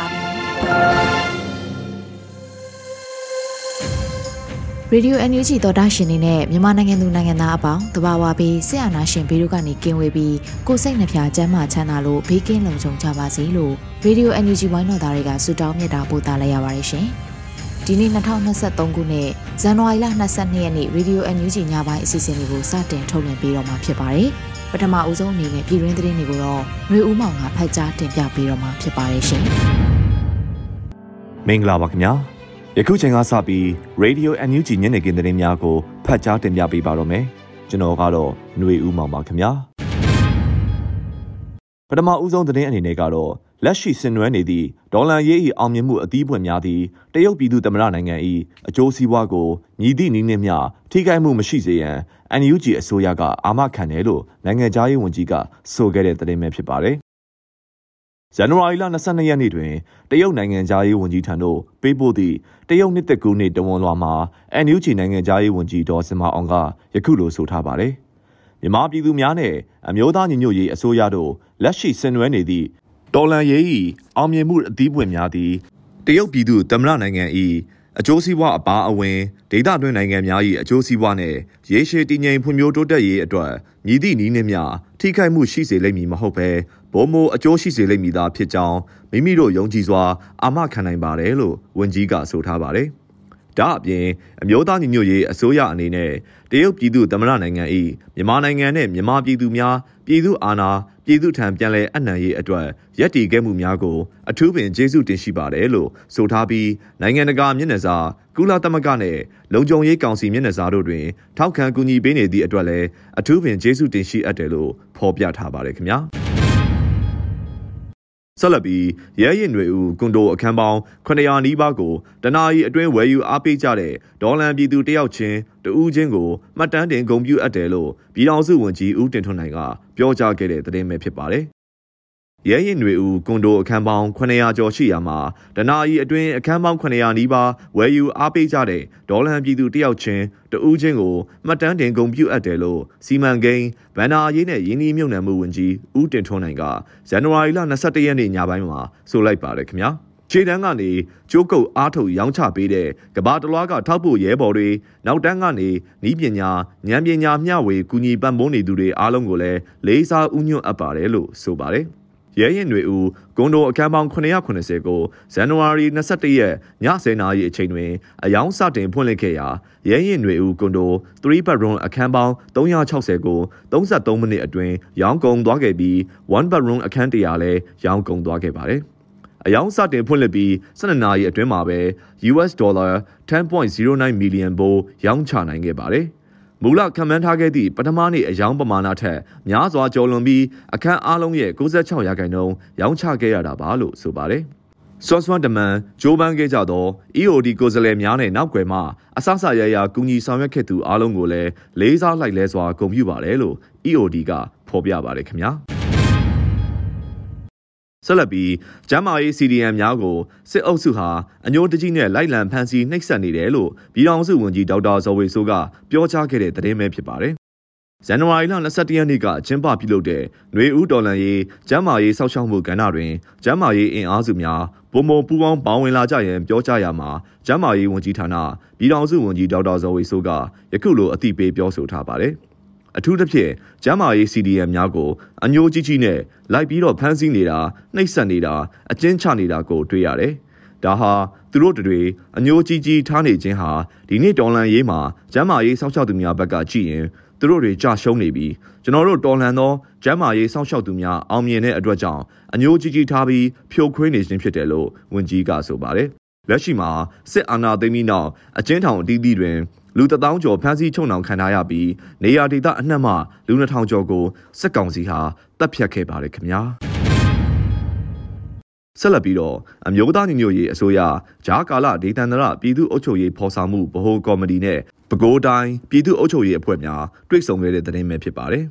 ါပြီ ရေဒီယို NUG သောတာရှင်တွေနဲ့မြန်မာနိုင်ငံသူနိုင်ငံသားအပေါင်းတဘာဝပြီးဆရာနာရှင်ဘေးတို့ကနေကင်းဝေးပြီးကိုစိတ်နှဖျားစမ်းမချမ်းသာလို့ဘေးကင်းလုံခြုံကြပါစေလို့ရေဒီယို NUG ဝိုင်းတော်သားတွေကဆုတောင်းမြတ်တာပို့သလိုက်ရပါတယ်ရှင်။ဒီနေ့2023ခုနှစ်ဇန်နဝါရီလ22ရက်နေ့ရေဒီယို NUG ညပိုင်းအစီအစဉ်လေးကိုစတင်ထုတ်လွှင့်ပေးတော့မှာဖြစ်ပါတယ်။ပထမအဦးဆုံးအနေနဲ့ပြည်တွင်းသတင်းတွေကိုတော့ຫນွေဦးမောင်ကဖတ်ကြားတင်ပြပေးတော့မှာဖြစ်ပါတယ်ရှင်။ မင်္ဂလာပါခင်ဗျာယခုချိန်ကစပြီး Radio NUG ညနေခင်းသတင်းများကိုဖတ်ကြားတင်ပြပေးပါတော့မယ်ကျွန်တော်ကတော့ຫນွေဦးမောင်ပါခင်ဗျာပထမဦးဆုံးသတင်းအနေနဲ့ကတော့လက်ရှိဆင်နွှဲနေသည့်ဒေါ်လာရေး၏အောင်မြင်မှုအသီးပွင့်များသည့်တရုတ်ပြည်သူသမ္မတနိုင်ငံ၏အကျိုးစီးပွားကိုမြည်သည့်နည်းနှင့်မျှထိခိုက်မှုမရှိစေရန် NUG အစိုးရကအာမခံတယ်လို့နိုင်ငံသားရေးဝန်ကြီးကဆိုခဲ့တဲ့သတင်းပဲဖြစ်ပါတယ် ဇန်နဝါရီလ22ရက်နေ့တွင်တရုတ်နိုင်ငံသားရေးဝန်ကြီးထံသို့ပေးပို့သည့်တရုတ်နှစ်သက်ကူးနှစ်တဝန်လွှာမှာ NUG နိုင်ငံသားရေးဝန်ကြီးဒေါ်စင်မအောင်ကယခုလိုဆိုထားပါတယ်။မြန်မာပြည်သူများနဲ့အမျိုးသားညီညွတ်ရေးအစိုးရတို့လက်ရှိဆင်နွှဲနေသည့်တော်လန်ရေး၏အောင်မြင်မှုအသီးပွင့်များသည်တရုတ်ပြည်သူသမ္မတနိုင်ငံ၏အကျိုးစီးပွားအပါအဝင်ဒေသတွင်းနိုင်ငံများ၏အကျိုးစီးပွားနှင့်ရေရှည်တည်ငြိမ်ဖွံ့ဖြိုးတိုးတက်ရေးအတွက်မြည်သည့်နည်းနှင့်မျှထိခိုက်မှုရှိစေလိမ့်မည်မဟုတ်ဘဲ ဘုံမိုအကျိုးရှိစေလိမ့်မည်သာဖြစ်ကြောင်းမိမိတို့ယုံကြည်စွာအာမခံနိုင်ပါတယ်လို့ဝန်ကြီးကဆိုထားပါတယ်။ဒါအပြင်အမျိုးသားညီညွတ်ရေးအစိုးရအနေနဲ့တရုတ်ပြည်သူသမ္မတနိုင်ငံ၏မြန်မာနိုင်ငံနဲ့မြန်မာပြည်သူများပြည်သူအာဏာပြည်သူထံပြန်လည်အနှံရေးအတွက်ရည်တည်ခဲ့မှုများကိုအထူးပင်ကျေးဇူးတင်ရှိပါတယ်လို့ဆိုထားပြီးနိုင်ငံတကာမျက်နှာစာကုလသမဂ္ဂနဲ့လုံခြုံရေးကောင်စီမျက်နှာစာတို့တွင် ထောက်ခံကူညီပေးနေသည့်အတွက်လည်းအထူးပင်ကျေးဇူးတင်ရှိအပ်တယ်လို့ဖော်ပြထားပါတယ်ခင်ဗျာ ဆက်လက်ပြီးရဲရင်တွေဦးကွန်ဒိုအခန်းပေါင်း900နီးပါးကိုတနာရီအတွင်းဝယ်ယူအားပေးကြတဲ့ဒေါ်လန်ပြည်သူတယောက်ချင်းတဦးချင်းကိုမှတ်တမ်းတင်ဂုဏ်ပြုအပ်တယ်လို့ပြည်ထောင်စုဝန်ကြီးဦးတင်ထွန်းနိုင်ကပြောကြားခဲ့တဲ့သတင်းပဲဖြစ်ပါတယ်။ ရဲရင်တွေဦးကွန်ဒိုအခန်းပေါင်း900ကျော်ရှိရာမှာတနာရီအတွင်းအခန်းပေါင်း900နီးပါးဝယ်ယူအားပေးကြတဲ့ဒေါ်လန်ပြည်သူတယောက်ချင်းတဦးချင်းကိုမှတ်တမ်းတင်ဂုဏ်ပြုအပ်တယ်လို့စီမံကိန်းဗန္နာရေးနဲ့ရင်းနှီးမြှုပ်နှံမှုဝန်ကြီးဦးတင်ထွန်းနိုင်ကဇန်နဝါရီလ22ရက်နေ့ညပိုင်းမှာဆိုလိုက်ပါတယ်ခင်ဗျာခြေတန်းကနေကျိုးကုတ်အားထုတ်ရောင်းချပေးတဲ့ကဘာတလွားကထောက်ဖို့ရဲဘော်တွေနောက်တန်းကနေနီးပညာဉာဏ်ပညာမျှဝေကူညီပံ့ပိုးနေသူတွေအားလုံးကိုလည်းလေးစားဥညွတ်အပ်ပါတယ်လို့ဆိုပါတယ် ရဲရင်တွေဦးဂွန်ဒိုအခန်းပေါင်း980ကိုဇန်နဝါရီ21ရက်ည10:00နာရီအချိန်တွင်အယောင်စတင်ဖွင့်လှစ်ခဲ့ရာရဲရင်တွေဦးဂွန်ဒို3 bedroom အခန်းပေါင်း360ကို33မိနစ်အတွင်းရောင်းကုန်သွားခဲ့ပြီး1 bedroom အခန်း100လည်းရောင်းကုန်သွားခဲ့ပါတယ်။အယောင်စတင်ဖွင့်လှစ်ပြီး12နာရီအတွင်းမှာပဲ US ဒေါ်လာ10.09 million ဘိုးရောင်းချနိုင်ခဲ့ပါတယ်။ မူလခံမှန်းထားခဲ့သည့်ပထမနေ့အယောင်ပမာဏထက်များစွာကျော်လွန်ပြီးအခန်းအားလုံးရဲ့96ရာခိုင်နှုန်းရောင်းချခဲ့ရတာပါလို့ဆိုပါတယ်။ဆွမ်ဆွမ်တမန်ဂျိုးပန်းခဲ့ကြသော EOD ကိုယ်စားလှယ်များနဲ့နောက်ွယ်မှအဆဆရရကူညီဆောင်ရွက်ခဲ့သူအားလုံးကိုလည်းလေးစားလိုက်လဲစွာဂုဏ်ပြုပါတယ်လို့ EOD ကဖော်ပြပါတယ်ခင်ဗျာ။ ဆက်လက်ပြီးကျမ်းမာရေး CDM များကိုစစ်အုပ်စုဟာအညိုတကြီးနဲ့လိုက်လံဖမ်းဆီးနှိပ်စက်နေတယ်လို့ပြည်ထောင်စုဝန်ကြီးဒေါက်တာဇော်ဝေဆိုးကပြောကြားခဲ့တဲ့သတင်းပဲဖြစ်ပါတယ်။ဇန်နဝါရီလ22ရက်နေ့ကကျင်းပပြုလုပ်တဲ့ຫນွေဦးတော်လန်ရေးကျမ်းမာရေးစောင့်ရှောက်မှုကဏ္ဍတွင်ကျမ်းမာရေးအင်အားစုများဘုံဘုံပူးပေါင်းပေါင်းဝင်လာကြရန်ပြောကြားရမှာကျမ်းမာရေးဝန်ကြီးဌာနပြည်ထောင်စုဝန်ကြီးဒေါက်တာဇော်ဝေဆိုးကယခုလိုအသိပေးပြောဆိုထားပါတယ်။ အထူးသဖြင့်ကျမ်းမာရေး CDM များကိုအညိုးကြီးကြီးနဲ့လိုက်ပြီးတော့ဖမ်းဆီးနေတာနှိပ်စက်နေတာအကျဉ်းချနေတာကိုတွေ့ရတယ်။ဒါဟာသူတို့တွေအညိုးကြီးကြီးထားနေခြင်းဟာဒီနေ့တော်လန်ရေးမှာကျမ်းမာရေးစောင့်ရှောက်သူများဘက်ကကြည့်ရင်သူတို့တွေကြာရှုံးနေပြီးကျွန်တော်တို့တော်လန်သောကျမ်းမာရေးစောင့်ရှောက်သူများအောင်မြင်တဲ့အတွက်ကြောင့်အညိုးကြီးကြီးထားပြီးဖြိုခွင်းနေခြင်းဖြစ်တယ်လို့ဝန်ကြီးကဆိုပါတယ်။လက်ရှိမှာစစ်အာဏာသိမ်းပြီးနောက်အကျဉ်းထောင်အသီးသီးတွင် လူတထောင်ကျော်ဖမ်းဆီးချုံနှောင်ခံထားရပြီးနေရာဒေသအနှံ့မှလူနှထောင်ကျော်ကိုစစ်ကောင်စီဟာတပ်ဖြတ်ခဲ့ပါတယ်ခင်ဗျာဆက်လက်ပြီးတော့အမျိုးသားညီညွတ်ရေးအစိုးရဂျားကာလဒေသန္တရပြည်သူ့အုပ်ချုပ်ရေးဖော်ဆောင်မှုဗဟိုကော်မတီနဲ့ပဲခူးတိုင်းပြည်သူ့အုပ်ချုပ်ရေးအဖွဲ့များတွေ့ဆုံခဲ့တဲ့သတင်းပဲဖြစ်ပါတယ်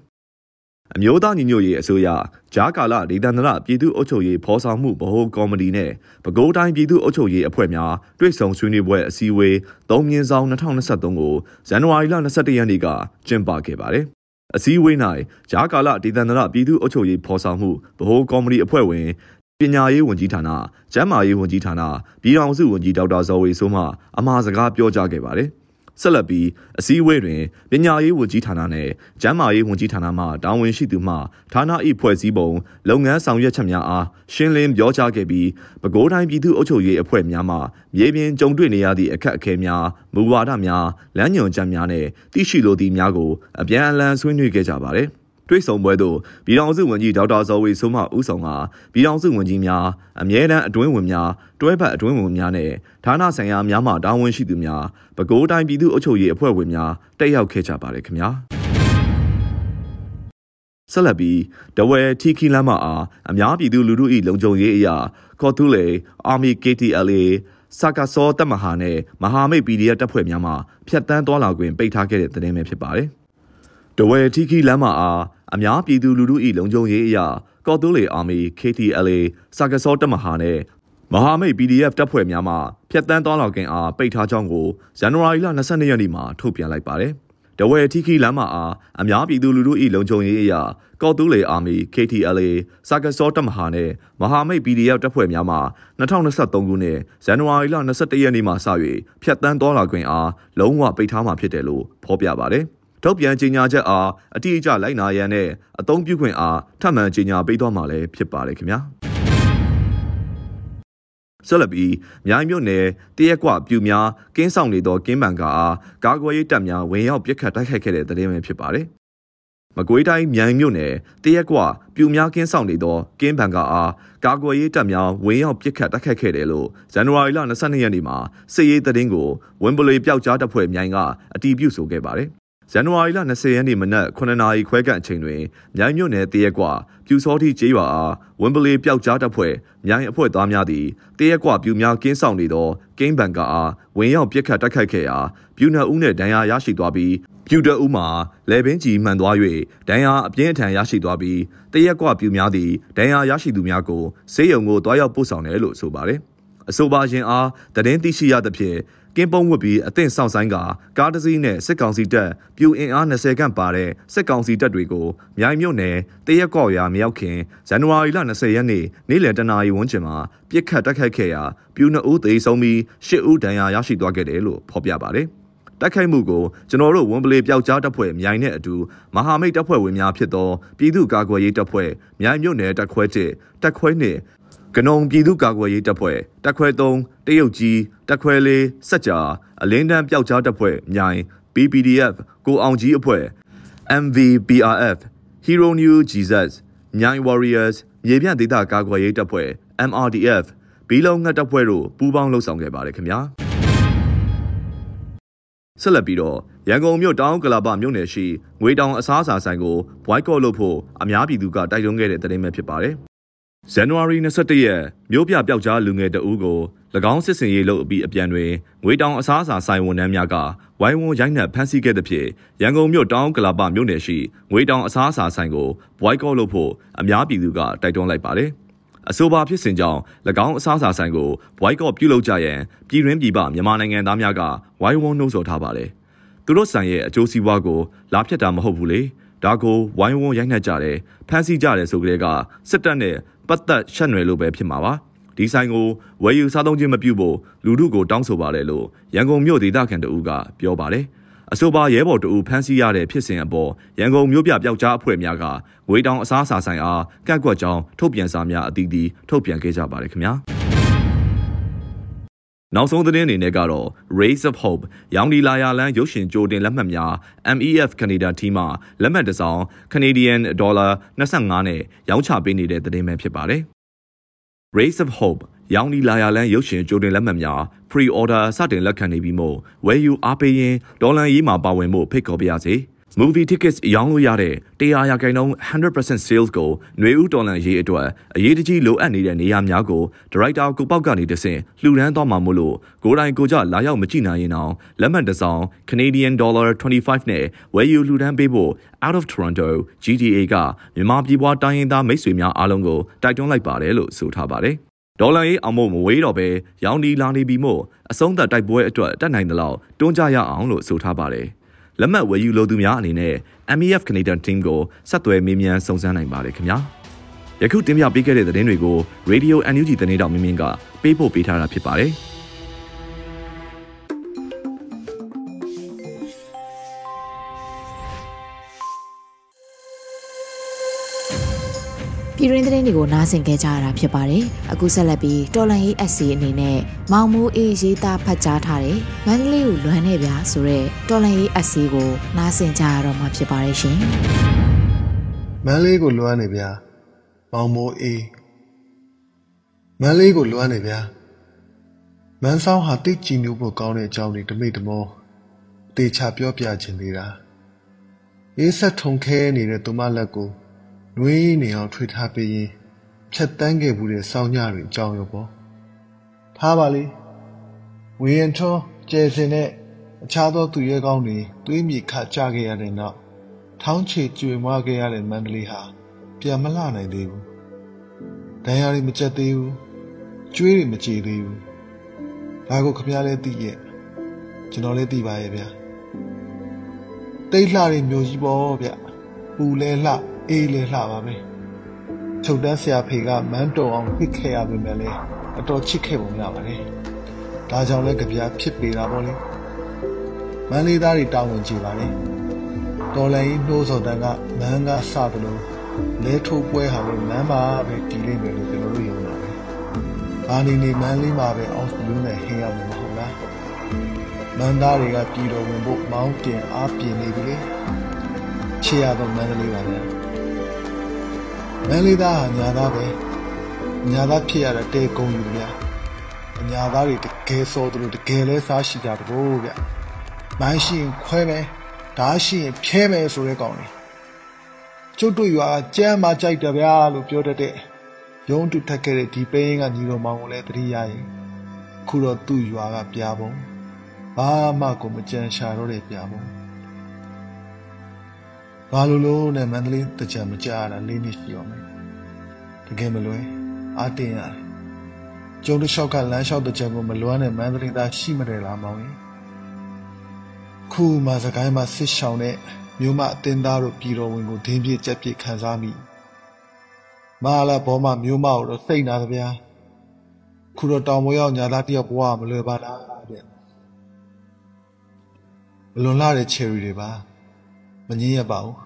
အမျိုးသားညီညွတ်ရေးအစိုးရဂျားကာလဒေသန္တရပြည်သူ့အုပ်ချုပ်ရေးဖော်ဆောင်မှုဗဟိုကော်မတီနဲ့ပဲခူးတိုင်းပြည်သူ့အုပ်ချုပ်ရေးအဖွဲ့များတွေ့ဆုံဆွေးနွေးပွဲအစည်းအဝေး၃မြင်းဆောင်2023ကိုဇန်နဝါရီလ22ရက်နေ့ကကျင်းပခဲ့ပါတယ်။အစည်းအဝေး၌ဂျားကာလဒေသန္တရပြည်သူ့အုပ်ချုပ်ရေးဖော်ဆောင်မှုဗဟိုကော်မတီအဖွဲ့ဝင်ပညာရေးဝန်ကြီးဌာန၊ကျန်းမာရေးဝန်ကြီးဌာန၊ပြည်ထောင်စုဝန်ကြီးဒေါက်တာဇော်ဝေဆိုးမှအမှားစကားပြောကြားခဲ့ပါတယ်။ ဆက်လက်ပြီးအစည်းအဝေးတွင်ပညာရေးဝန်ကြီးဌာနနဲ့ကျန်းမာရေးဝန်ကြီးဌာနမှတာဝန်ရှိသူမှဌာန၏ဖွဲ့စည်းပုံလုပ်ငန်းဆောင်ရွက်ချက်များအားရှင်းလင်းပြောကြားခဲ့ပြီးပဲခူးတိုင်းပြည်သူ့အုပ်ချုပ်ရေးအဖွဲ့များမှမြေပြင်ကြုံတွေ့နေရသည့်အခက်အခဲများမူဝါဒများလမ်းညွှန်ချက်များနဲ့သိရှိလိုသည့်များကိုအပြန်အလှန်ဆွေးနွေးခဲ့ကြပါတယ်။ တွေ့ဆုံပွဲသို့ပြည်ထောင်စုဝန်ကြီးဒေါက်တာဇော်ဝေဆိုးမှဦးဆောင်ကပြည်ထောင်စုဝန်ကြီးများအမြဲတမ်းအတွင်းဝင်များတွဲဖက်အတွင်းဝင်များနဲ့ဌာနဆိုင်ရာများမှတာဝန်ရှိသူများပဲခူးတိုင်းပြည်သူ့အုပ်ချုပ်ရေးအဖွဲ့ဝင်များတက်ရောက်ခဲ့ကြပါတယ်ခင်ဗျာဆက်လက်ပြီးဒဝဲထီခီလမ်းမအားအများပြည်သူလူထု၏လုံခြုံရေးအရာခေါ်သူလေ Army KTLA စကာစောတပ်မဟာနဲ့မဟာမိတ် PDF တပ်ဖွဲ့များမှဖျက်ဆီးသွားလာခွင့်ပိတ်ထားခဲ့တဲ့သတင်းပဲဖြစ်ပါတယ်။ဒဝဲထီခီလမ်းမအား အများပြည်သူလူထု၏လုံခြုံရေးအရာကော်တိုးလေအာမီ KTLA စာကစောတပ်မဟာနဲ့မဟာမိတ် PDF တပ်ဖွဲ့များမှဖျက်ဆီးသွားလောက်ကင်အားပိတ်ထားကြောင်းကိုဇန်နဝါရီလ22ရက်နေ့မှာထုတ်ပြန်လိုက်ပါတယ်။တဝဲထီခီလမ်းမအားအများပြည်သူလူထု၏လုံခြုံရေးအရာကော်တူးလေအာမီ KTLA စာကစောတပ်မဟာနဲ့မဟာမိတ် PDF တပ်ဖွဲ့များမှ2023ခုနှစ်ဇန်နဝါရီလ22ရက်နေ့မှစ၍ဖျက်ဆီးသွားလာခွင့်အားလုံးဝပိတ်ထားမှာဖြစ်တယ်လို့ဖော်ပြပါတယ်။ ထုတ်ပြန်ကြေညာချက်အားအတိအကျလိုက်နာရန်နဲ့အသုံးပြုခွင့်အားထပ်မံကြေညာပေးသွားမှာလည်းဖြစ်ပါတယ်ခင်ဗျာဆက်လက်ပြီးမြိုင်မြို့နယ်တရက်ကွပြူများကင်းဆောင်နေသောကင်းမန်ကာအားကာကွယ်ရေးတပ်များဝင်ရောက်ပစ်ခတ်တိုက်ခိုက်ခဲ့တဲ့တဲ့င်းပဲဖြစ်ပါတယ်။မကွေးတိုင်းမြိုင်မြို့နယ်တရက်ကွပြူများကင်းဆောင်နေသောကင်းဘန်ကာအားကာကွယ်ရေးတပ်များဝင်ရောက်ပစ်ခတ်တိုက်ခိုက်ခဲ့တယ်လို့ဇန်နဝါရီလ22ရက်နေ့မှာစစ်ရေးသတင်းကိုဝင်းပလီပျောက်ကြားတပ်ဖွဲ့မြိုင်ကအတည်ပြုဆိုခဲ့ပါတယ် ဇန်နဝါရီလ20ရက်နေ့မနက်9နာရီခွဲခန့်အချိန်တွင်မြိုင်မြို့နယ်တရက်ကွာပြူစောတိကျေးရွာအားဝင်းပလီပျောက်ကြားတပ်ဖွဲ့မြိုင်အဖွဲ့သားများသည်တရက်ကွာပြူများကင်းဆောင်နေသောကင်းဘန်ကာအားဝင်ရောက်ပစ်ခတ်တိုက်ခိုက်ခဲ့ရာပြူနှဦးနှင့်ဒဏ်ရာရရှိသွားပြီးပြူတအူးမှာလေပင်ကြီးမှန်သွား၍ဒဏ်ရာအပြင်းအထန်ရရှိသွားပြီးတရက်ကွာပြူများသည်ဒဏ်ရာရရှိသူများကိုဆေးရုံကိုတွားရောက်ပို့ဆောင်တယ်လို့ဆိုပါတယ်အဆိုပါရင်အားတည်င်းသိရှိရသဖြင့်က င်းပုံးဝတ်ပြီးအသင့်ဆောင်ဆိုင်ကကားတစ်စီးနဲ့စစ်ကောင်စီတပ်ပြူအင်အား20ခန့်ပါတဲ့စစ်ကောင်စီတပ်တွေကိုမြိုင်မြို့နယ်တရက်ကော့ရွာမြောက်ခင်ဇန်နဝါရီလ20ရက်နေ့နေ့လယ်တနာရီဝန်းကျင်မှာပြစ်ခတ်တိုက်ခိုက်ခဲ့ရာပြူ2ဦးသေဆုံးပြီး10ဦးဒဏ်ရာရရှိသွားခဲ့တယ်လို့ဖော်ပြပါတယ်တိုက်ခိုက်မှုကိုကျွန်တော်တို့ဝန်ပလေပျောက်ကြားတပ်ဖွဲ့မြိုင်နဲ့အတူမဟာမိတ်တပ်ဖွဲ့ဝင်များဖြစ်သောပြည်သူ့ကာကွယ်ရေးတပ်ဖွဲ့မြိုင်မြို့နယ်တပ်ခွဲ1တပ်ခွဲ2 ကနုံပြည်သူ့ကာကွယ်ရေးတပ်ဖွဲ့တပ်ခွဲ3တရုတ်ကြီးတပ်ခွဲ4စက်ကြာအလင်းတန်းပျောက်ကြားတပ်ဖွဲ့မြိုင် BPDF ကိုအောင်ကြီးအဖွဲ့ MVBRF Hero New Jesus မြိုင် Warriors မြေပြန့်ဒေသကာကွယ်ရေးတပ်ဖွဲ့ MRDF ဘီလုံငှက်တပ်ဖွဲ့တို့ပူးပေါင်းလှုပ်ဆောင်ခဲ့ပါတယ်ခင်ဗျာဆက်လက်ပြီးတော့ရန်ကုန်မြို့တောင်ကလာပမြို့နယ်ရှိငွေတောင်အစားအစာဆိုင်ကိုဘွိုက်ကော့လုပ်ဖို့အများပြည်သူကတိုက်တွန်းခဲ့တဲ့သတင်းပဲဖြစ်ပါတယ် ဇန်နဝါရီ21ရက်မြို့ပြပျောက်ကြားလူငယ်တအူးကို၎င်းစစ်စင်ရေးလုပ်အပြီးအပြန်တွင်ငွေတောင်အစားအစာဆိုင်ဝန်ထမ်းများကဝိုင်းဝန်းရိုက်နှက်ဖမ်းဆီးခဲ့သဖြင့်ရန်ကုန်မြို့တောင်ကလာပမြို့နယ်ရှိငွေတောင်အစားအစာဆိုင်ကိုဘွိုက်ကော့လုပ်ဖို့အများပြည်သူကတိုက်တွန်းလိုက်ပါတယ်။အဆိုပါဖြစ်စဉ်ကြောင့်၎င်းအစားအစာဆိုင်ကိုဘွိုက်ကော့ပြုလုပ်ကြရန်ပြည်တွင်းပြည်ပမြန်မာနိုင်ငံသားများကဝိုင်းဝန်းနှိုးဆော်ထားပါတယ်။သူတို့ဆိုင်ရဲ့အကျိုးစီးပွားကိုလာဖြတ်တာမဟုတ်ဘူးလေ။ဒါကိုဝိုင်းဝန်းရိုက်နှက်ကြတယ်ဖမ်းဆီးကြတယ်ဆိုကြတဲ့ကစစ်တပ်နဲ့ ပတ်သက်ရှက်နွယ်လို့ပဲဖြစ်မှာပါဒီဆိုင်ကိုဝယ်ယူစားသုံးခြင်းမပြုဖို့လူထုကိုတောင်းဆိုပါတယ်လို့ရန်ကုန်မြို့ဒေသခံတအူးကပြောပါတယ်အဆိုပါရဲဘော်တဦးဖမ်းဆီးရတဲ့ဖြစ်စဉ်အပေါ်ရန်ကုန်မြို့ပြပျောက်ကြားအဖွဲ့များကငွေတောင်အစားအစာဆိုင်အားကန့်ကွက်ကြောင်းထုတ်ပြန်စာများအသီးသီးထုတ်ပြန်ခဲ့ကြပါတယ်ခင်ဗျာ နောက်ဆုံးသတင်းအနေနဲ့ကတော့ Race of Hope ရောင်ဒီလာယာလန်ရုပ်ရှင်ကြိုတင်လက်မှတ်များ MEF Canada team မှလက်မှတ်တစ်စောင် Canadian Dollar 25နဲ့ရောင်းချပေးနေတဲ့သတင်းပဲဖြစ်ပါတယ်။ Race of Hope ရောင်ဒီလာယာလန်ရုပ်ရှင်ကြိုတင်လက်မှတ်များ pre-order စတင်လက်ခံနေပြီးမို့ဝယ်ယူအားပေးရင်ဒေါ်လာရေးမှာပါဝင်ဖို့ဖိတ်ခေါ်ပါရစေ။ movie tickets ရောင်းလို့ရတဲ့တရားရာခိုင်နှုန်း100% sales ကိုຫນွေဦးတော်လန်ရေးအတွက်အရေးတကြီးလိုအပ်နေတဲ့နေရာများကိုဒါရိုက်တာကိုပေါက်ကနေတဆင့်လှူဒန်းသွားမှာမို့လို့ကိုယ်တိုင်ကိုကြလာရောက်မကြည့်နိုင်ရင်တော့လက်မှတ်တစ်စောင် Canadian dollar 25နဲ့ဝယ်ယူလှူဒန်းပေးဖို့ out of Toronto GTA ကမြန်မာပြည်ပွားတိုင်းရင်းသားမိတ်ဆွေများအားလုံးကိုတိုက်တွန်းလိုက်ပါတယ်လို့ဆိုထားပါတယ်ဒေါ်လာရေးအောင်မို့မဝေးတော့ပဲရောင်းဒီလာနေပြီမို့အဆုံးသက်တိုက်ပွဲအတွက်တက်နိုင်သလောက်တွန်းကြရအောင်လို့ဆိုထားပါတယ်။ လက်မှတ်ဝယ်ယူလိုသူများအနေနဲ့ MEF Canadian Team ကိုဆက်သွယ်မေးမြန်းစုံစမ်းနိုင်ပါတယ်ခင်ဗျာယခုတင်ပြပေးခဲ့တဲ့သတင်းတွေကို Radio NUG သတင်းတောင်မင်းမင်းကပေးပို့ပေးထားတာဖြစ်ပါတယ် ပြည်ရင်းသတင်းတွေကိုနားဆင်ကြကြရတာဖြစ်ပါတယ်။အခုဆက်လက်ပြီးတော်လန်ရေး SC အနေနဲ့မောင်မိုးအေးရေးသားဖတ်ကြားထားတဲ့မန္တလေးကိုလွမ်းနေဗျာဆိုတဲ့တော်လန်ရေး SC ကိုနားဆင်ကြရတော့မှာဖြစ်ပါတယ်ရှင်။မန္တလေးကိုလွမ်းနေဗျာမောင်မိုးအေးမန္တလေးကိုလွမ်းနေဗျာမန်းဆောင်ဟာတိတ်ကြည်ညိုဖို့ကောင်းတဲ့အကြောင်းတွေတမိတ်တမောတေချာပြောပြခြင်းသေးတာအေးဆက်ထုံခဲနေတဲ့သူမလက်ကို နှွေးနေအောင်ထွေထားပေးရင်ဖြတ်တန်းခဲ့မှုတဲ့စောင်းညတွေအကြောင်းရောပေါ့ထားပါလေဝေရင်ထွန်းကျဲစင်နဲ့အခြားသောသူရဲကောင်းတွေသွေးမြေခကြခဲ့ရတဲ့နောက်ထောင်းချေကျွေမွားခဲ့ရတဲ့မန္တလေးဟာပြန်မလှနိုင်သေးဘူးဒဏ်ရာတွေမကျက်သေးဘူးကျွေးတွေမကြေသေးဘူးဒါကိုခမရလဲသိရဲ့ကျွန်တော်လည်းသိပါရဲ့ဗျာတိတ်လှတဲ့မျိုးကြီးပေါ့ဗျပူလဲလှ အေးလဲလှပါပဲချုပ်တန်းဆရာဖေကမန်းတုံအောင်ဖိခဲ့ရပေမဲ့လည်းအတော်ချစ်ခဲ့ပုံရပါတယ်ဒါကြောင့်လည်းကြပြဖြစ်ပေတာပေါ့လေမန်းလေးသားတွေတောင်းဝင်ကြပါလေတော်လိုင်းနှိုးစော်တန်းကမန်းကစသလိုလဲထိုးပွဲဟာလည်းမန်းပါပဲတည်လိမ့်မယ်လို့ကျွန်တော်တို့ယုံပါတယ်ဘာနေနေမန်းလေးမှာပဲအောက်ဘလူးနဲ့ဟင်းရမှာမဟုတ်လားမန်းသားတွေကပြည်တော်ဝင်ဖို့မောင်းတင်အားပြင်းနေပြီလေချေရတော့မန်းလေးပါဗျာ မန်းလေးသားဟာညာသားပဲညာသားဖြစ်ရတဲ့တဲကုန်းယူဗျာညာသားတွေတကယ်စောတယ်လို့တကယ်လဲစားရှိကြတဘောဗျမိုင်းရှိရင်ခွဲမယ်ဓားရှိရင်ဖြဲမယ်ဆိုတဲ့ကောင်တွေကျုပ်တို့ရွာကြမ်းမကြိုက်တယ်ဗျာလို့ပြောတတ်တဲ့ရုံးတူထက်ခဲ့တဲ့ဒီပေးရင်ကညီတော်မောင်ကိုလည်းတတိယရင်ခုတော့သူ့ရွာကပြာပုံဘာမှကိုမကြံရှာတော့တဲ့ပြာပုံ ဘာလို့လို့နဲ့မန္တလေးတကြံမကြရတာလေးနှစ်ရှိရောမယ်တကယ်မလွယ်အားတင်းရတယ်ကျုံတစ်လျှောက်ကလမ်းလျှောက်တကြံကိုမလွမ်းတဲ့မန္တလေးသားရှိမတယ်လားမောင်ရင်ခုမှစကိုင်းမှာဆစ်ရှောင်တဲ့မြို့မအတင်းသားတို့ပြည်တော်ဝင်ကိုဒင်းပြစ်ကြက်ပြစ်ခံစားမိမာလာဘောမမြို့မကိုတော့စိတ်နာသဗျာခုတော့တောင်မွေးရောက်ညာသားတယောက်ဘဝမလွယ်ပါလားတဲ့မလွန်လာတဲ့ cherry တွေပါ မငင်းရပါဘူး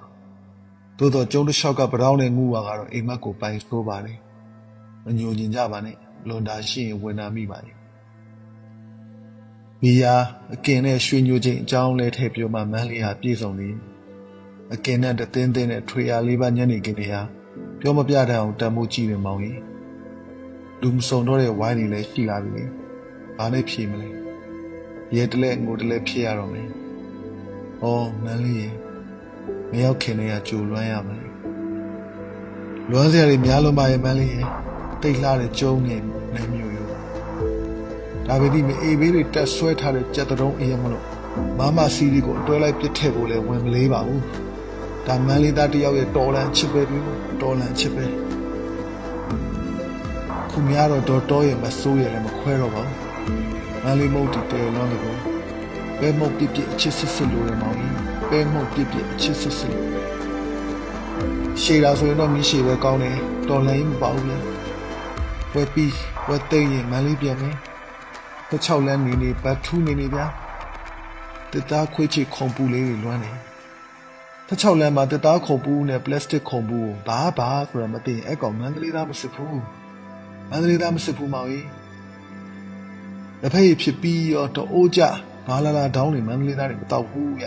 သို့တော့ကျုံတစ်လျှောက်ကပတောင်းနဲ့ငူဝါကတော့အိမ်မက်ကိုပိုင်ဆိုးပါလေမညိုညင်ကြပါနဲ့လွန်တာရှိရင်ဝင်နာမိပါလေမိယာအကင်နဲ့ရွှေညိုချင်းအကြောင်းလဲထည့်ပြောမှမန်းလေးဟာပြည့်စုံနေအကင်နဲ့တသင်းသင်းနဲ့ထွေရလေးပါညနေခင်းတွေဟာပြောမပြတတ်အောင်တန်မိုးကြည့်နေမောင်ကြီးလူမစုံတော့တဲ့ဝိုင်းတွေလည်းရှိလာပြီလေဘာနဲ့ဖြေမလဲရဲတလဲငိုတလဲဖြေရတော့မယ်။အော်မန်းလေးရေ မရောက်ခင်လေးကကြိုလွမ်းရမယ်။လွမ်းစရာတွေများလုံးပါရဲ့မန်းလေးရေတိတ်လှတဲ့ကျုံနေနေမျိုးရော။ဒါပေမဲ့မအေးဘေးတွေတက်ဆွဲထားတဲ့ကြက်တုံးအေးမလို့မမစီရီကိုအတွဲလိုက်ပစ်ထည့်ဖို့လည်းဝင်မလေးပါဘူး။ဒါမန်းလေးသားတယောက်ရဲ့တော်လန်ချစ်ပဲပြီးတော်လန်ချစ်ပဲ။ခုများတော့တော်တော်ရဲ့မဆိုးရဲ့လည်းမခွဲတော့ပါဘူး။မန်းလေးမုတ်တီတဲလွမ်းလို့ပဲမုတ်ပြပြအချစ်စစ်စစ်လို့ရမောင် ပဲမုတ်ပြပြအချစ်စစ်စစ်လို့ရှေ့လာဆိုရင်တော့မီးရှေပဲကောင်းတယ်တော်လည်းမပေါ့ဘူးလေဝက်ပြီးဝက်သိမ့်ရင်မန်းလေးပြန်မယ်တစ်ချောက်လမ်းနေနေဘတ်ထူးနေနေဗျာတတစ်သားခွေးချီခုံပူလေးတွေလွမ်းနေတချောက်လမ်းမှာတစ်သားခုံပူနဲ့ပလတ်စတစ်ခုံပူကိုဘာဘာဆိုတာမသိရင်အဲ့ကောင်မန္တလေးသားမစစ်ဘူးမန္တလေးသားမစစ်ဘူးမောင်ကြီးလက်ဖက်ရည်ဖြစ်ပြီးရောတအိုးကြဘာလာလာဒေါင်းနေမန္တလေးသားတွေမတော့ဘူးရ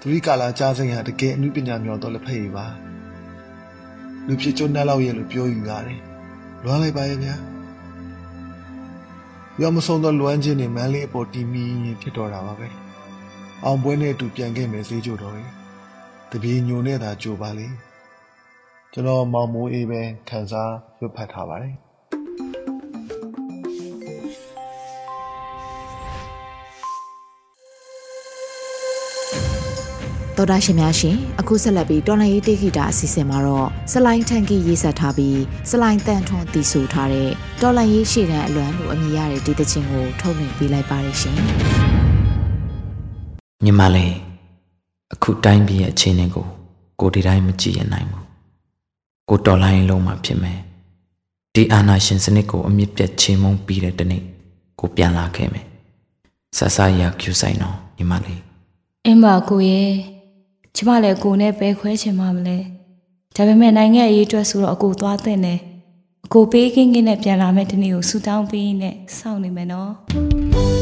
သူရိကာလာကြားစိန်ဟာတကယ်အမှုပညာမျောတော့လက်ဖက်ရည်ပါလူဖြစ်ကျွန်းနှက်လောက်ရဲ့လို့ပြောယူရတယ်လွမ်းလိုက်ပါရဲ့ဗျာရောမဆုံးသောလွမ်းခြင်းနဲ့မန်းလေးအပေါ်တီမီဖြစ်တော်တာပါပဲအောင်ပွဲနဲ့အတူပြန်ခဲ့မယ်စေးကြတော်ရင်တပြေညိုနဲ့သာကြိုပါလေကျွန်တော်မောင်မိုးအေးပဲခံစားရွတ်ဖတ်ထားပါတယ် တော်တာရှင်များရှင်အခုဆက်လက်ပြီးတော်လန်ရေးတိခိတာအစီအစဉ်မှာတော့စလိုင်းထန်ကီရေးဆက်ထားပြီးစလိုင်းတန်ထွန်းတည်ဆိုထားတဲ့တော်လန်ရေးရှေ့တန်းအလွမ်းလို့အမည်ရတဲ့ဒီသချင်းကိုထုတ်လွှင့်ပေးလိုက်ပါရရှင်ညီမလေးအခုတိုင်းပြည်ရဲ့အခြေအနေကိုကိုဒီတိုင်းမကြည့်ရနိုင်ဘူးကိုတော်လိုင်းလုံးမှာဖြစ်မယ်ဒီအာနာရှင်စနစ်ကိုအမြင့်ပြတ်ချေမှုန်းပြီးတဲ့တနေ့ကိုပြန်လာခဲ့မယ်ဆဆရကျူဆိုင်တော့ညီမလေးအင်းပါကိုရဲ့ ကျမလည်းကိုနဲ့ပဲခွဲချင်မှမလဲဒါပေမဲ့နိုင်ငံအရေးအတွက်ဆိုတော့အကိုသွားတဲ့နဲ့အကိုပေးကင်းကင်းနဲ့ပြန်လာမယ့်ဒီနေ့ကိုဆူတောင်းပေးနဲ့စောင့်နေမယ်နော်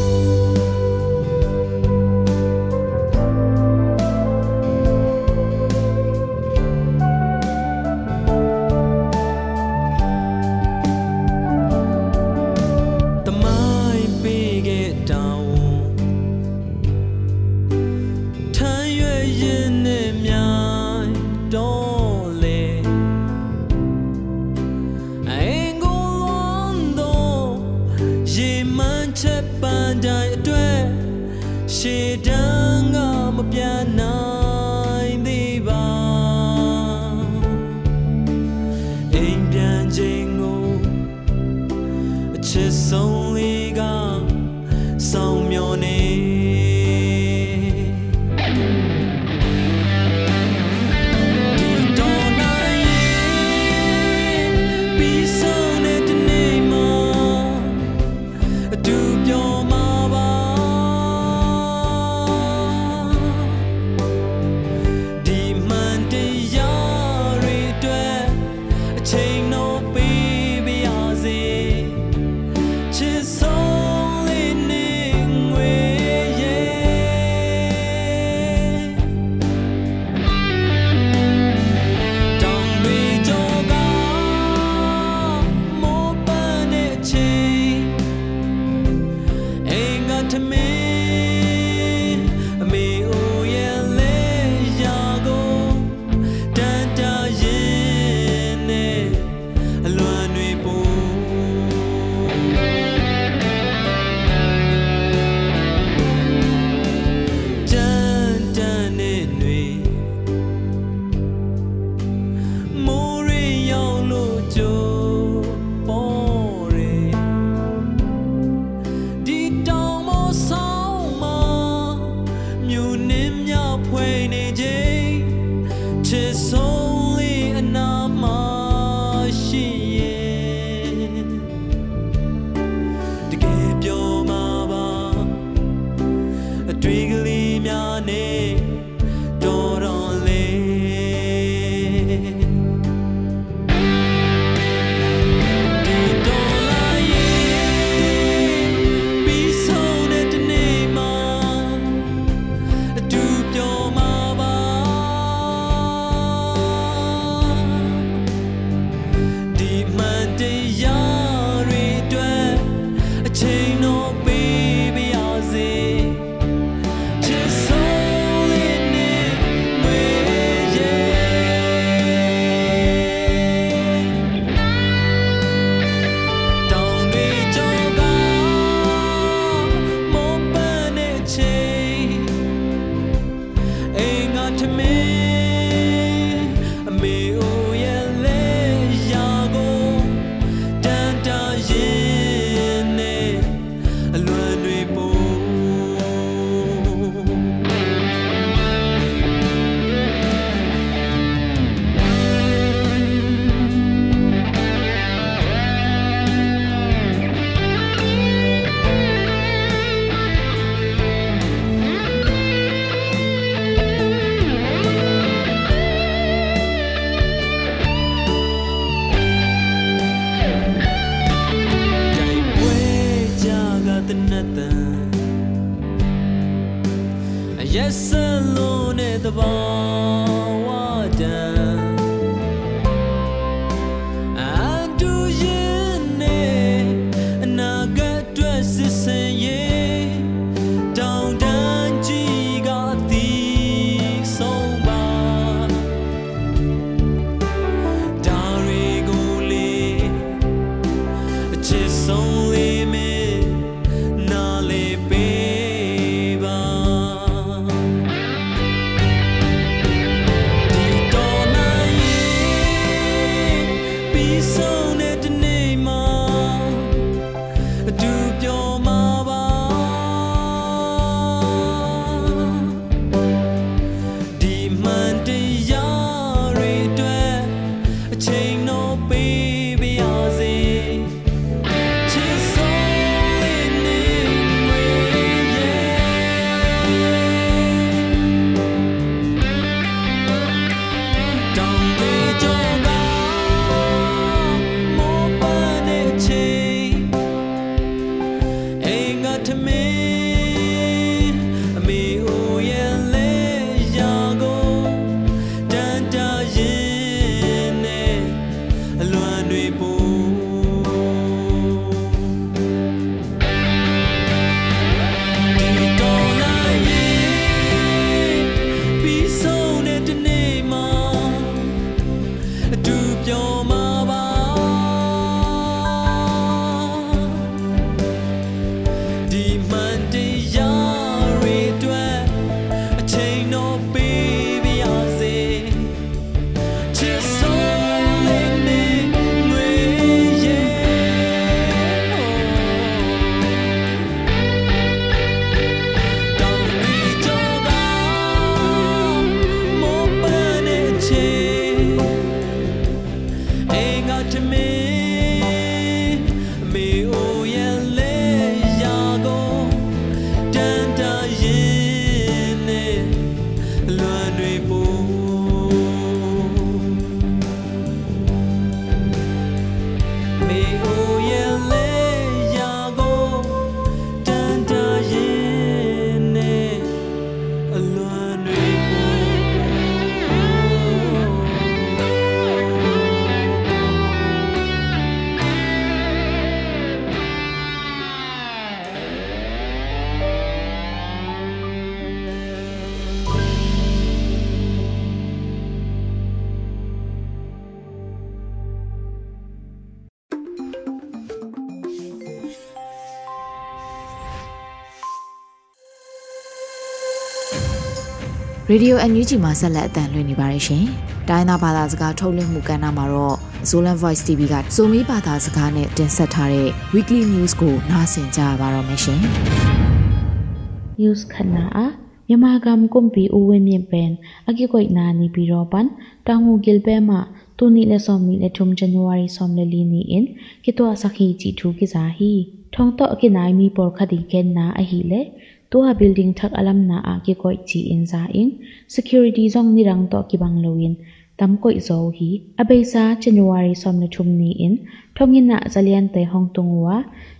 ရေဒီယို NUG မှာဆက်လက်အသံလွှင့်နေပါတယ်ရှင်။တိုင်းသားဘာသာစကားထုတ်လွှင့်မှုကဏ္ဍမှာတော့ Zolan Voice TV ကစုံမီဘာသာစကားနဲ့တင်ဆက်ထားတဲ့ Weekly News ကိုနားဆင်ကြရပါတော့မယ်ရှင်။ news khana a yamagam kumpi uwe mi pen agi koi na ni biro pan tangu gilbe ma tu ni le som ni le thum january som le li ni in ki to asakhi chi thu ki za hi thong to ki nai mi por khadi ken na a hi le to tua building thak alam na a ki koi chi in za in security zong ni rang to ki bang loin tam koi zo hi abeisa january som na thum ni in thongin na zalian te hong tung wa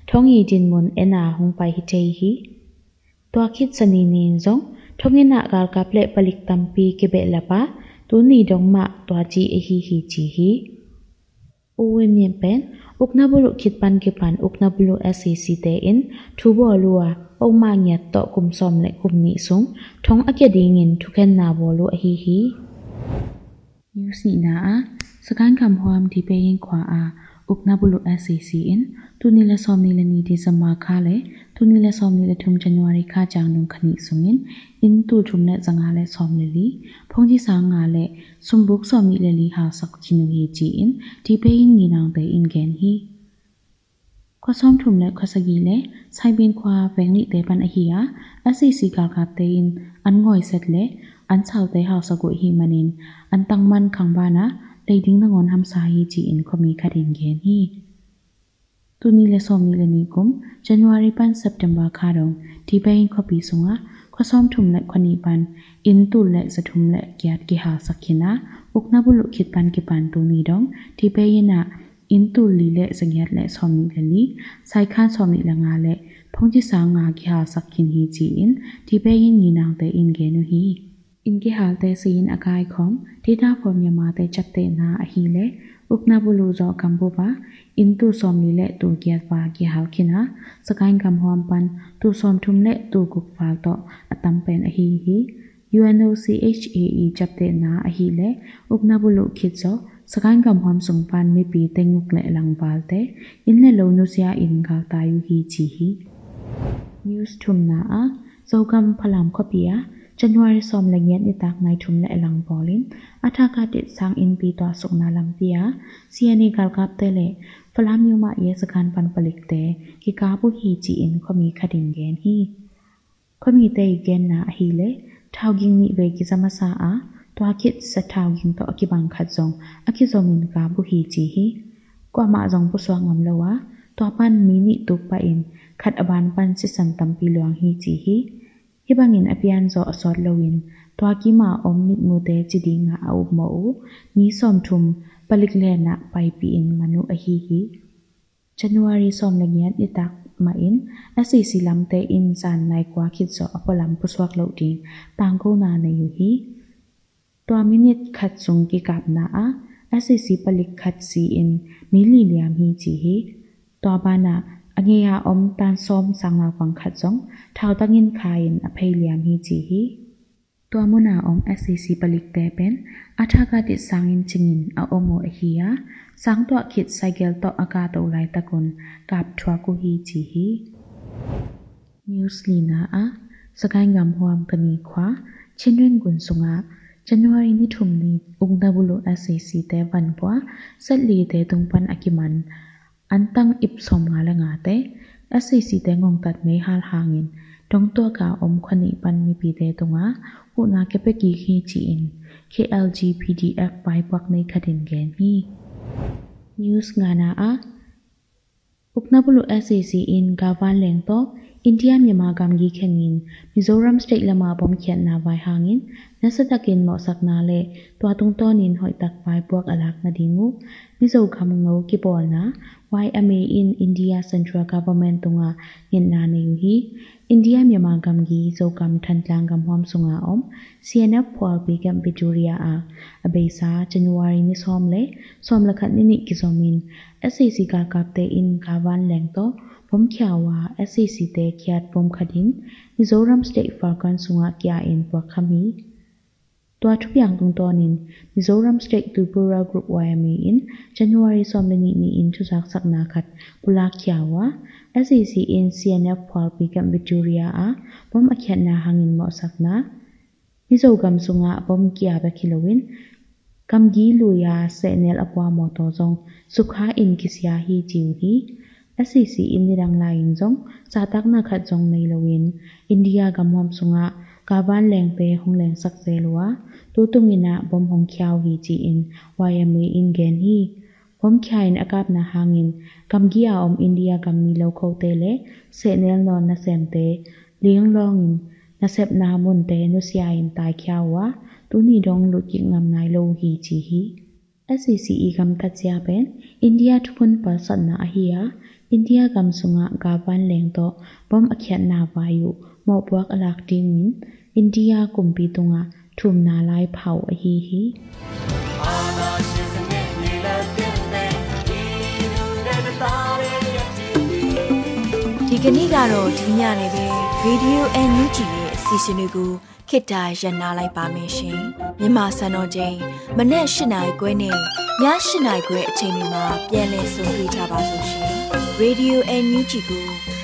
thongi din mun ena hong pai hi chei hi tua khit sani ni zong thongin na gal ka ple palik tampi ke be lapa tu ni dong ma tua chi e hi hi chi hi ဦးဝင်းမြင့်ပင် ukna bulu khit pan ki pan ukna bulu sec te in thu bo luwa pau ma nya to kum som le kum ni sung thong ake ding in thu khen na bo lu hi hi news ni na a sakan kam hwam di pe yin khwa a ukna bulu sec in tu ni le som ni le ni di sama kha le tu ni la som ni la thum January kha jang nung khani sungin in tu thum ne zanga le som le li phong ji sa nga le sumbuk som ni le li ha sak chinu hi ji in di pe yin ni nang pe in gen hi ခွာဆောင်ထုံလက်ခွာစကြီးလေဆိုင်ပင်ခွာဝဲငိတေပန်အဟီယာ SCC ကကတေင်အန်ငွိုင်ဆက်လေအန်ချောက်တေဟောက်စကုဟီမနင်အန်တ န်မန်ခံဘာနာလေဒင်းနငွန်ဟမ်စာဟီချီအင်ခမီခရင်ဂင်ဟီတူနီလေဆောမီလေနီကုမ်ဇန်နဝါရီပန်စက်တမ်ဘာခါတော့ဒီပိန်ခပီဆုံငါခွာဆောင်ထုံလက်ခွနီပန်အင်တူလက်စထုံလက်ကျတ်ကေဟာစခိနာဥကနဘုလုခိတပန်ကေပန်တူနီတော့ဒီပိယနာ in tu li le zangyat le som ni le ni sai khan som ni la nga le phong chi sa nga ki ha sakin hi chi in ti pe yin ni nang te in ge nu hi in ki hal te sin akai khom data form yama te chat te na a hi le upna bulu zo kambu ba in tu som ni le tu gyat pa ki hal kina sakain kam hom pan tu som thum le tu guk fal to atam pen a hi hi UNOCHAE chapte na a hi le upna bulu khit zo sakain kam hom sung pan mi pi te nguk le lang wal te in le lo nu sia in ga ta yu hi chi hi news thum na a zogam phalam khopia January som la ngiat ni tak nai thum la elang bolin atha ka tit sang in pi to suk na lam pia siani kal kap te le phalam yu ma ye sakan pan palik te ki ka bu hi chi in khomi khadin gen hi khomi te gen na hi le thau ging ni ve ki zama sa a to khit sa thau ging to ki bang khat zong a ki zong in ka bu hi chi hi kwa ma zong pu swang ngam lo wa to pan mi ni tu pa in khat aban pan si san tam pi luang hi chi hi hibangin apian zo asot lowin twa ki ma om mit mu te chidi nga au mo u ni som thum palik le na pai pi in manu a hi hi january som la ngiat ni tak ma in SCC lam te in san nai kwa khit zo apolam puswak lo ding tang ko na na yu hi twa minute khat sung ki kap na a SCC palik khat si in mili liam hi chi hi twa ba na အငေယာအုံတန် som sanga pang khat jong thau tangin khain a pheiliam hi chi hi to muna om scc palik te pen atha ka ti sangin chingin a omo a hiya sang to khit cycle to aka to lai takun kap thwa ku hi chi hi news lina a sakai ngam huam kani khwa chinren gun sunga January ni thum ni ungda bulu SCC te van pwa satli te tungpan akiman antang ip som nga la nga te SCC te ngong tat me hal hangin dong to ka om khani pan mi pi te tonga hu na ke pe ki khi chi in KLG PDF pai pak nei khatin gen hi news nga na a upna bulu SCC in gawan leng to India Myanmar gamgi khengin Mizoram state lama bom khian na vai hangin nasatakin mo saknale tuatung tonin hoi tak vai buak alak na dingu mizo khamungo kipol na why ame in india central government tunga ngin na ne hi india myama gam gi zo kam than tlang gam hom sunga om cnf phol bi gam victoria a abeisa january ni som le som lakhat ni ni kizomin sac ka kap te in kawan leng to pom kya wa sac te khyat pom khadin mizoram state farkan sunga kya in pakami tua chupyang tung tonin Mizoram State Tripura Group YME in January somni ni in chusak sakna khat pulakyawa SEC in CNF phal pikam Victoria a bom akhyanna hangin mo sakna Mizogam sunga bom kya ba kilowin kamgi luya senel apwa moto jong sukha in kisya hi jiu hi SEC in nirang lain jong satak na khat jong nei lowin India gamhom sunga กาบ้านแหลงเปของแหลงสักเซลัวตูตุงินะบอมของเขียวฮีจีอินวายามืออินเกนฮีบอมเขียนอากาบนาหางินกำกี้อาอมอินเดียกำมีเลวเขาเตเลเสเนลนอนนาเซมเตเลี้ยงลองอินนาเซบนามุนเตนุสยาอินตายเขียววะตุนีดองลุกิงามนายโลฮีจีฮี SCCE gam tatsia ben India thun par sat na ahia India gam sunga gaban leng to bom akhya นาวายุ na mun te nu sia in tai khyao wa tu ni dong lu ki ngam nai lo hi chi hi SCCE gam ta chia ben India thupun par san na ahia India gam sunga gawan leng to bom akhiat na vayu mo buak alak ding min India kumpi tunga thum na lai phau a hi hi ဒီကနေ့ကတော့ဒီညနေပဲ Radio NUG ရဲ့အစီအစဉ်လေးကိုခေတ္တရနာလိုက်ပါမယ်ရှင်မြန်မာစံတော်ချိန်မနေ့၈နိုင်ခွဲနဲ့ည၈နိုင်ခွဲအချိန်တွေမှာပြောင်းလဲဆိုပြကြပါလို့ရှင် Radio NUG ကို